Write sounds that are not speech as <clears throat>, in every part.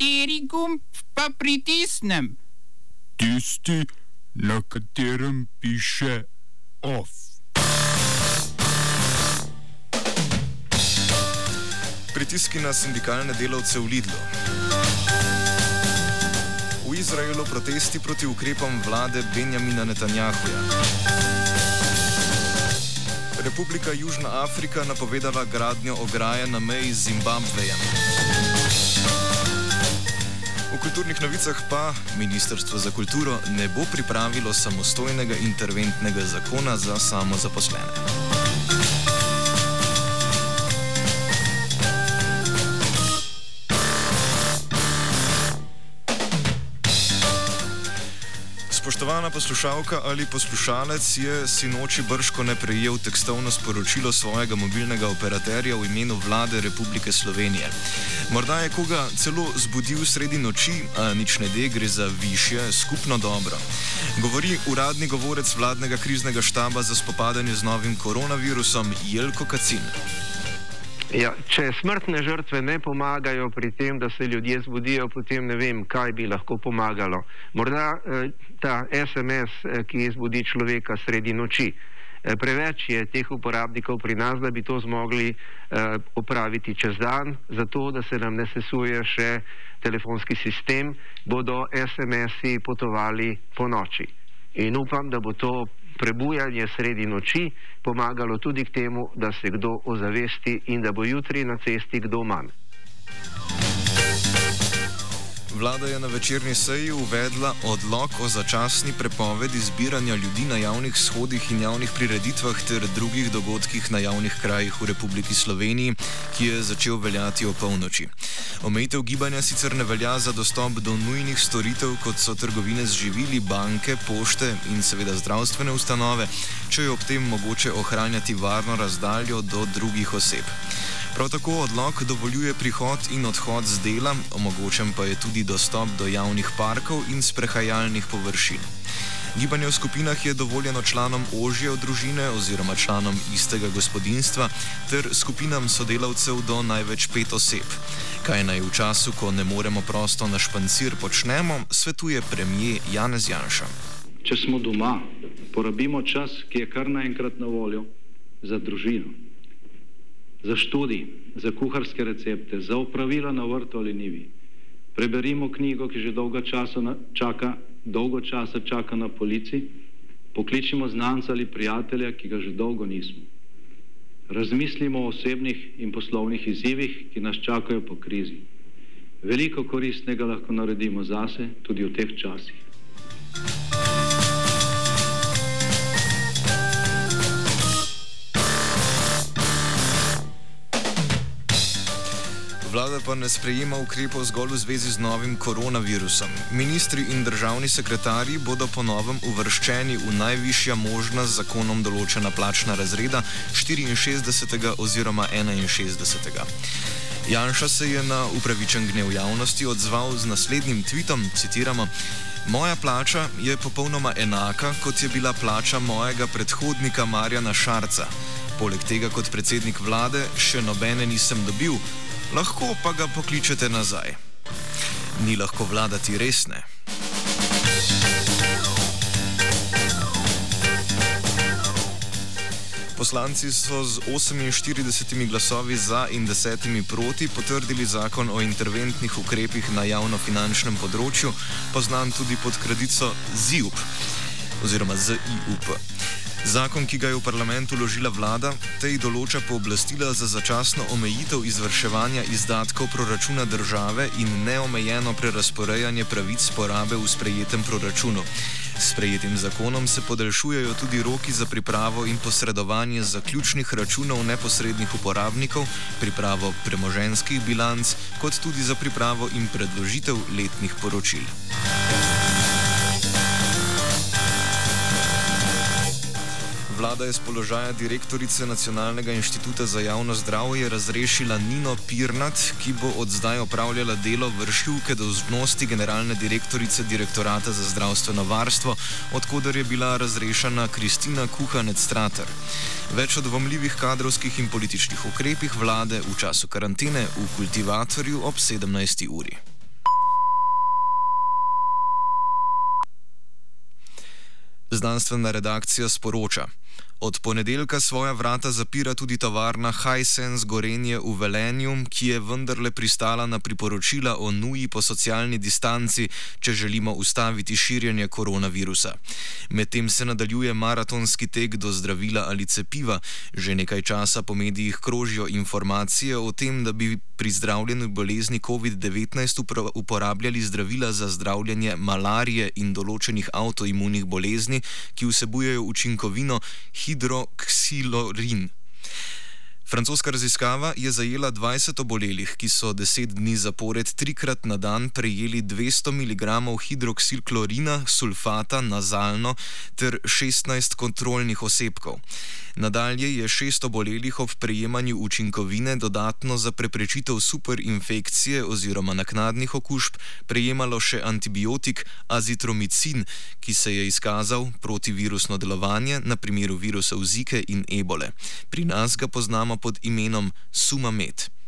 Kateri gumb pa pritisnem? Tisti, na katerem piše OF. Pritiski na sindikalne delavce v Lidlu. V Izraelu protesti proti ukrepom vlade Benjamina Netanjahuja. Republika Južna Afrika napovedala gradnjo ograje na meji z Zimbabvejem. V kulturnih novicah pa Ministrstvo za kulturo ne bo pripravilo samostojnega interventnega zakona za samozaposlene. Spoštovana poslušalka ali poslušalec je sinoči brško ne prejel tekstovno sporočilo svojega mobilnega operaterja v imenu vlade Republike Slovenije. Morda je koga celo zbudil sredi noči, a nič ne de, gre za više skupno dobro. Govori uradni govorec vladnega kriznega štaba za spopadanje z novim koronavirusom Jelko Kacin. Ja, če smrtne žrtve ne pomagajo pri tem, da se ljudje zbudijo, potem ne vem, kaj bi lahko pomagalo. Morda eh, ta SMS, eh, ki zbudi človeka sredi noči. Eh, preveč je teh uporabnikov pri nas, da bi to zmogli eh, opraviti čez dan, zato da se nam ne sesuje še telefonski sistem, bodo SMS-i potovali po noči. In upam, da bo to prebujanje sredi noči pomagalo tudi k temu, da se kdo ozavesti in da bo jutri na cesti kdo manj. Vlada je na večerni seji uvedla odlog o začasni prepovedi zbiranja ljudi na javnih shodih in javnih prireditvah ter drugih dogodkih na javnih krajih v Republiki Sloveniji, ki je začel veljati o polnoči. Omejitev gibanja sicer ne velja za dostop do nujnih storitev, kot so trgovine z živili, banke, pošte in seveda zdravstvene ustanove, če je ob tem mogoče ohranjati varno razdaljo do drugih oseb. Prav tako odlog dovoljuje prihod in odhod z dela, omogočen pa je tudi dostop do javnih parkov in sprehajalnih površin. Gibanje v skupinah je dovoljeno članom ožje družine oziroma članom istega gospodinstva ter skupinam sodelavcev do največ pet oseb. Kaj naj v času, ko ne moremo prosto na špancir počnemo, svetuje premijer Janez Janša. Če smo doma, porabimo čas, ki je kar naenkrat na voljo za družino za študij, za kuharske recepte, za upravila na vrtu ali nivi. Preberimo knjigo, ki že dolgo časa čaka, dolgo časa čaka na polici, pokličimo znanca ali prijatelja, ki ga že dolgo nismo. Razmislimo o osebnih in poslovnih izzivih, ki nas čakajo po krizi. Veliko koristnega lahko naredimo zase tudi v teh časih. Vlada pa ne sprejema ukrepov zgolj v zvezi z novim koronavirusom. Ministri in državni sekretarji bodo po novem uvrščeni v najvišja možna z zakonom določena plačna razreda 64. oziroma 61. Janša se je na upravičen gnev javnosti odzval z naslednjim tvitom, citiramo: Moja plača je popolnoma enaka, kot je bila plača mojega predhodnika Marjana Šarca. Poleg tega, kot predsednik vlade, še nobene nisem dobil, lahko pa ga pokličete nazaj. Ni lahko vladati resne. Poslanci so z 48 glasovi za in 10 proti potrdili zakon o interventnih ukrepih na javnofinančnem področju, poznan tudi pod kredico ZIUP oziroma ZIUP. Zakon, ki ga je v parlamentu ložila vlada, tej določa pooblastila za začasno omejitev izvrševanja izdatkov proračuna države in neomejeno prerasporejanje pravic porabe v sprejetem proračunu. S sprejetim zakonom se podaljšujejo tudi roki za pripravo in posredovanje zaključnih računov neposrednih uporabnikov, pripravo premoženskih bilanc, kot tudi za pripravo in predložitev letnih poročil. Vlada je z položaja direktorice Nacionalnega inštituta za javno zdravje razrešila Nino Pirnat, ki bo od zdaj opravljala delo vršilke dolžnosti generalne direktorice Direktorata za zdravstveno varstvo, odkuder je bila razrešena Kristina Kuhanec-Strater. Več o dvomljivih kadrovskih in političnih ukrepih vlade v času karantene v kultivatorju ob 17. uri. Znanstvena redakcija sporoča. Od ponedeljka svoja vrata zapira tudi tovarna Hisense Gorenje v Velenju, ki je vendarle pristala na priporočila o nuji po socialni distanci, če želimo ustaviti širjenje koronavirusa. Medtem se nadaljuje maratonski tek do zdravila ali cepiva. Že nekaj časa po medijih krožijo informacije o tem, da bi pri zdravljenju bolezni COVID-19 uporabljali zdravila za zdravljenje malarije in določenih avtoimunih bolezni, ki vsebujejo učinkovino hidroksilorin. Francoska raziskava je zajela 20 obolelih, ki so 10 dni zapored trikrat na dan prejeli 200 mg hidroksilklorina, sulfata nazalno ter 16 kontrolnih osebkov. Nadalje je šest obolelih ob prejemanju učinkovine dodatno za preprečitev superinfekcije oziroma naknadnih okužb prejemalo še antibiotik azitromicin, ki se je izkazal protivirusno delovanje na primeru virusov Zike in ebole. Pri nas ga poznamo pod imenom Sumamed.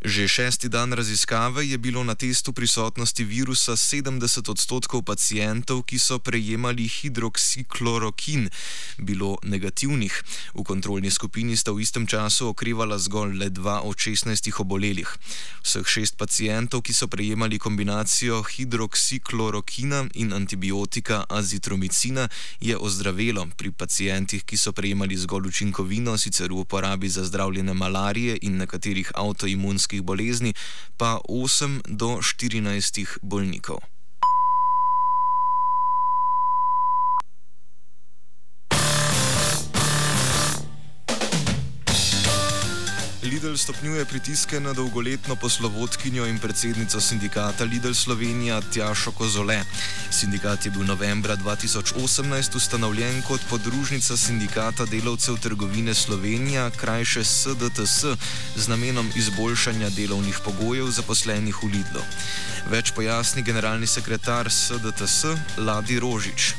Že šesti dan raziskave je bilo na testu prisotnosti virusa 70 odstotkov pacijentov, ki so prejemali hidroksiklorokin, bilo negativnih. V kontrolni skupini sta v istem času okrevala zgolj le dva od 16 obolelih. Vseh šest pacijentov, ki so prejemali kombinacijo hidroksiklorokina in antibiotika azitromicina, je ozdravelo. Pri pacijentih, ki so prejemali zgolj učinkovino, sicer v uporabi za zdravljenje malarije in nekaterih avtoimunskih otroških bolezni, pa 8 do 14 bolnikov. Stopnjuje pritiske na dolgoletno poslovodkinjo in predsednico sindikata Lidl Slovenija Tjašo Kozole. Sindikat je bil novembra 2018 ustanovljen kot podružnica sindikata delavcev trgovine Slovenija, krajše SDTS, z namenom izboljšanja delovnih pogojev zaposlenih v Lidlu. Več pojasni generalni sekretar SDTS Ladi Rožič.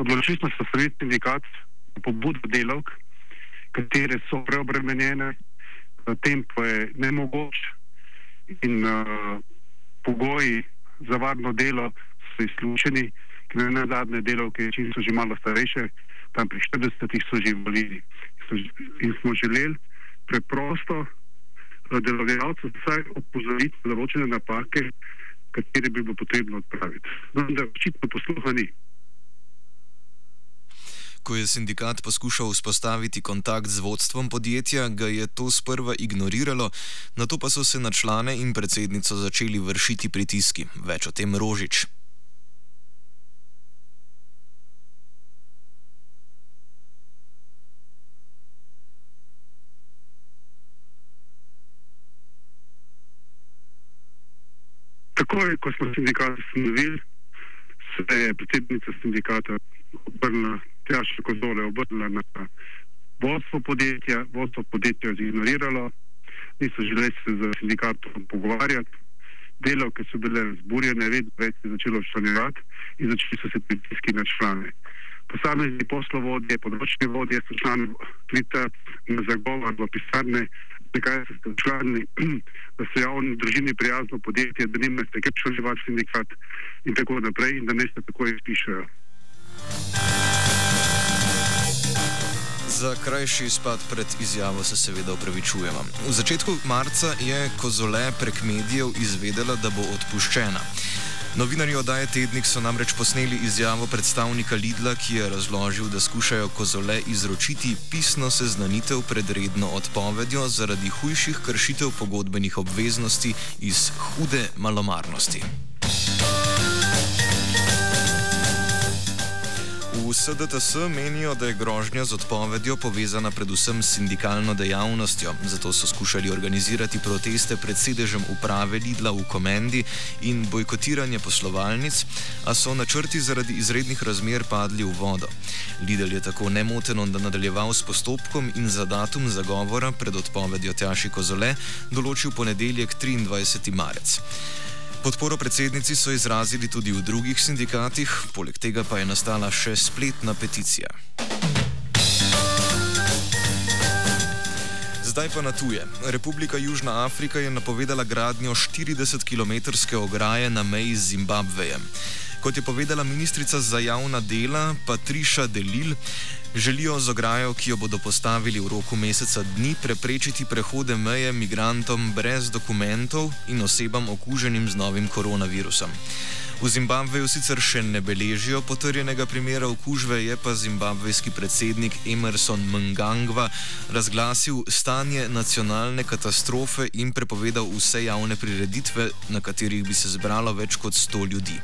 Odločili smo se, da je sindikat pobud delavk, katere so preobremenjene, tempo je nemogoč in uh, pogoji za varno delo so izključeni, ker ne zadnje delavke, če so že malo starejše, tam pri 40-ih so že invalidi. In smo želeli preprosto delodajalcu vsaj opozoriti na določene napake, katere bi bilo potrebno odpraviti. Vendar očitno posluha ni. Ko je sindikat poskušal vzpostaviti kontakt z vodstvom podjetja, ga je to sprva ignoriralo, na to pa so se na člane in predsednico začeli vršiti pritiski. Več o tem Rožič. Takoj, ko smo sindikat ustanovili, se je predsednica sindikata obrnila Tjaša Kozole obrnila na vodstvo podjetja, vodstvo podjetja je ignoriralo, niso želeli se z sindikatom pogovarjati, delavke so bile razburjene, vedno več se je začelo članjevati in začeli so se pritiski na člane. Posamezni poslovodje, področni vodje so člani klita na zagovor v pisarne, zakaj so se člani, <clears throat> da so javni družini prijazno podjetje, da nima se kaj članjevati sindikat in tako naprej in da ne se tako izpišajo. Za krajši izpad pred izjavo se seveda upravičujemo. V začetku marca je Kozole prek medijev izvedela, da bo odpuščena. Novinarji oddaje Tednik so namreč posneli izjavo predstavnika Lidla, ki je razložil, da skušajo Kozole izročiti pisno seznanitev pred redno odpovedjo zaradi hujših kršitev pogodbenih obveznosti iz hude malomarnosti. V SDTS menijo, da je grožnja z odpovedjo povezana predvsem s sindikalno dejavnostjo, zato so skušali organizirati proteste pred sedežem uprave Lidla v Komendi in bojkotiranje poslovalnic, a so načrti zaradi izrednih razmer padli v vodo. Lidl je tako nemoteno nadaljeval s postopkom in za datum zagovora pred odpovedjo Tjaši Kozole določil ponedeljek 23. marec. Podporo predsednici so izrazili tudi v drugih sindikatih, poleg tega pa je nastala še spletna peticija. Zdaj pa na tuje. Republika Južna Afrika je napovedala gradnjo 40-kilometrske ograje na meji z Zimbabvejem. Kot je povedala ministrica za javna dela Patriša Delil, želijo z ograjo, ki jo bodo postavili v roku meseca dni, preprečiti prehode meje migrantom brez dokumentov in osebam okuženim z novim koronavirusom. V Zimbabveju sicer še ne beležijo potrjenega primera okužbe, je pa zimbabvejski predsednik Emerson Mngangva razglasil stanje nacionalne katastrofe in prepovedal vse javne prireditve, na katerih bi se zbralo več kot 100 ljudi.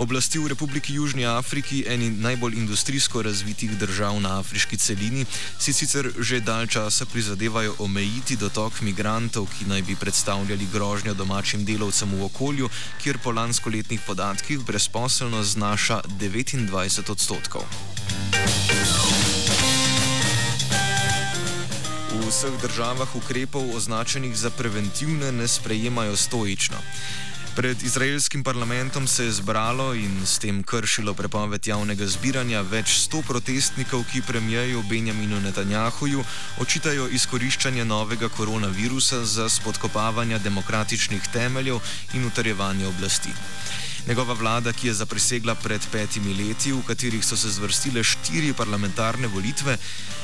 Oblasti v Republiki Južni Afriki, eni najbolj industrijsko razvitih držav na afriški celini, si sicer že dalj časa prizadevajo omejiti dotok migrantov, ki naj bi predstavljali grožnjo domačim delavcem v okolju, kjer po lanskoletnih podatkih brezposelnost znaša 29 odstotkov. V vseh državah ukrepov označenih za preventivne ne sprejemajo stoično. Pred izraelskim parlamentom se je zbralo in s tem kršilo prepoved javnega zbiranja več sto protestnikov, ki premijeju Benjaminu Netanjahuju očitajo izkoriščanje novega koronavirusa za spodkopavanje demokratičnih temeljev in utrjevanje oblasti. Njegova vlada, ki je zaprisegla pred petimi leti, v katerih so se zvrstile štiri parlamentarne volitve,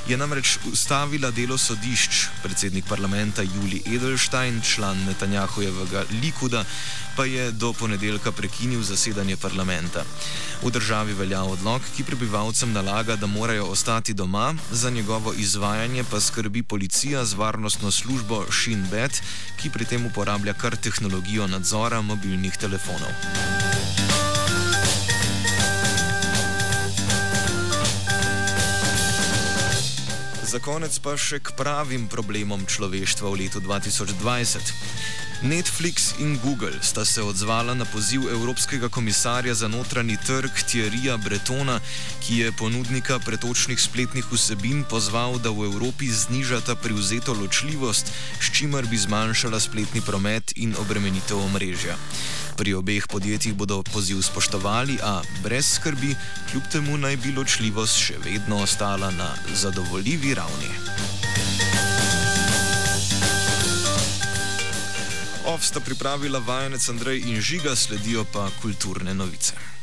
je namreč ustavila delo sodišč. Predsednik parlamenta Juli Edelstein, član Netanjahujevega Likuda, pa je do ponedeljka prekinil zasedanje parlamenta. V državi velja odlog, ki prebivalcem nalaga, da morajo ostati doma, za njegovo izvajanje pa skrbi policija z varnostno službo Shin Bet, ki pri tem uporablja kar tehnologijo nadzora mobilnih telefonov. Za konec pa še k pravim problemom človeštva v letu 2020. Netflix in Google sta se odzvala na poziv Evropskega komisarja za notranji trg Thierryja Bretona, ki je ponudnika pretočnih spletnih vsebin pozval, da v Evropi znižata privzeto ločljivost, s čimer bi zmanjšala spletni promet in obremenitev omrežja. Pri obeh podjetjih bodo poziv spoštovali, a brez skrbi, kljub temu naj bi ločljivost še vedno ostala na zadovoljivi ravni. Ovsta pripravila vajenec Andrej in Žiga, sledijo pa kulturne novice.